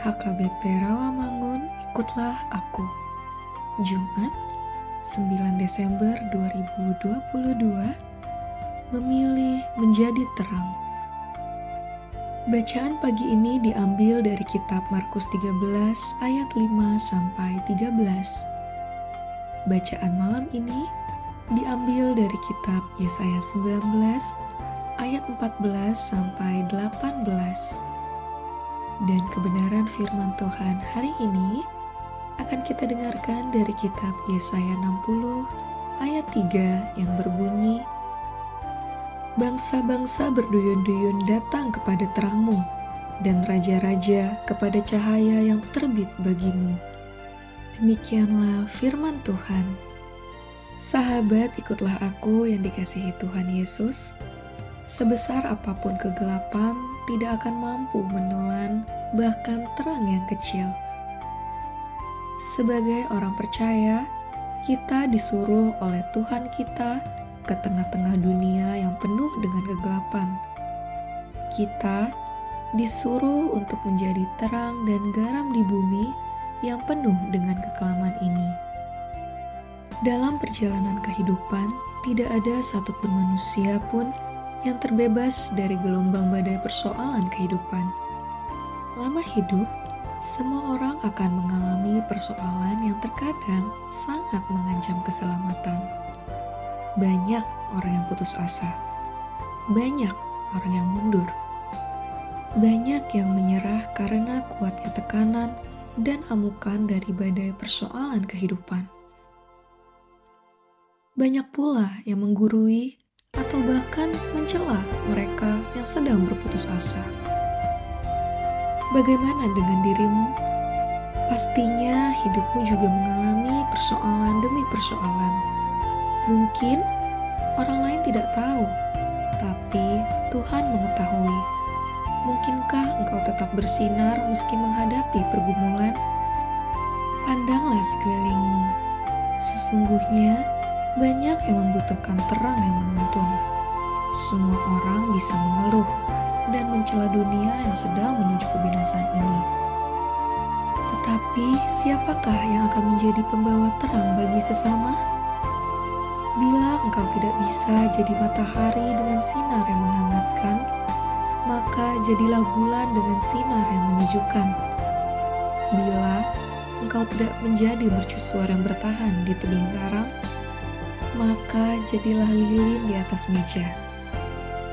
HP Rawamangun, ikutlah aku. Jumat, 9 Desember 2022, memilih menjadi terang. Bacaan pagi ini diambil dari kitab Markus 13 ayat 5 sampai 13. Bacaan malam ini diambil dari kitab Yesaya 19 ayat 14 sampai 18 dan kebenaran firman Tuhan hari ini akan kita dengarkan dari kitab Yesaya 60 ayat 3 yang berbunyi Bangsa-bangsa berduyun-duyun datang kepada terangmu dan raja-raja kepada cahaya yang terbit bagimu. Demikianlah firman Tuhan. Sahabat, ikutlah aku yang dikasihi Tuhan Yesus. Sebesar apa pun kegelapan, tidak akan mampu menelan bahkan terang yang kecil. Sebagai orang percaya, kita disuruh oleh Tuhan kita ke tengah-tengah dunia yang penuh dengan kegelapan. Kita disuruh untuk menjadi terang dan garam di bumi yang penuh dengan kekelaman ini. Dalam perjalanan kehidupan, tidak ada satupun manusia pun yang terbebas dari gelombang badai persoalan kehidupan. Lama hidup, semua orang akan mengalami persoalan yang terkadang sangat mengancam keselamatan. Banyak orang yang putus asa, banyak orang yang mundur, banyak yang menyerah karena kuatnya tekanan dan amukan dari badai persoalan kehidupan. Banyak pula yang menggurui atau bahkan mencela mereka yang sedang berputus asa. Bagaimana dengan dirimu? Pastinya hidupmu juga mengalami persoalan demi persoalan. Mungkin orang lain tidak tahu, tapi Tuhan mengetahui. Mungkinkah engkau tetap bersinar meski menghadapi pergumulan? Pandanglah sekelilingmu. Sesungguhnya, banyak yang membutuhkan terang yang menuntun. Semua orang bisa mengeluh dan mencela dunia yang sedang menuju kebinasaan ini. Tetapi, siapakah yang akan menjadi pembawa terang bagi sesama? Bila engkau tidak bisa jadi matahari dengan sinar yang menghangatkan, maka jadilah bulan dengan sinar yang menyejukkan. Bila engkau tidak menjadi mercusuar yang bertahan di tebing karang, maka jadilah lilin di atas meja.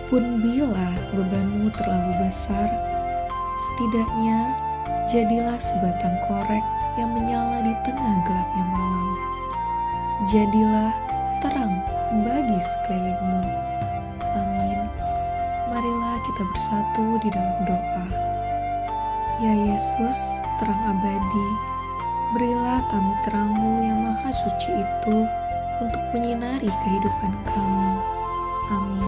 Pun bila bebanmu terlalu besar, setidaknya jadilah sebatang korek yang menyala di tengah gelapnya malam. Jadilah terang bagi sekelilingmu. Amin. Marilah kita bersatu di dalam doa. Ya Yesus, terang abadi, berilah kami terangmu yang maha suci itu untuk menyinari kehidupan kami. Amin.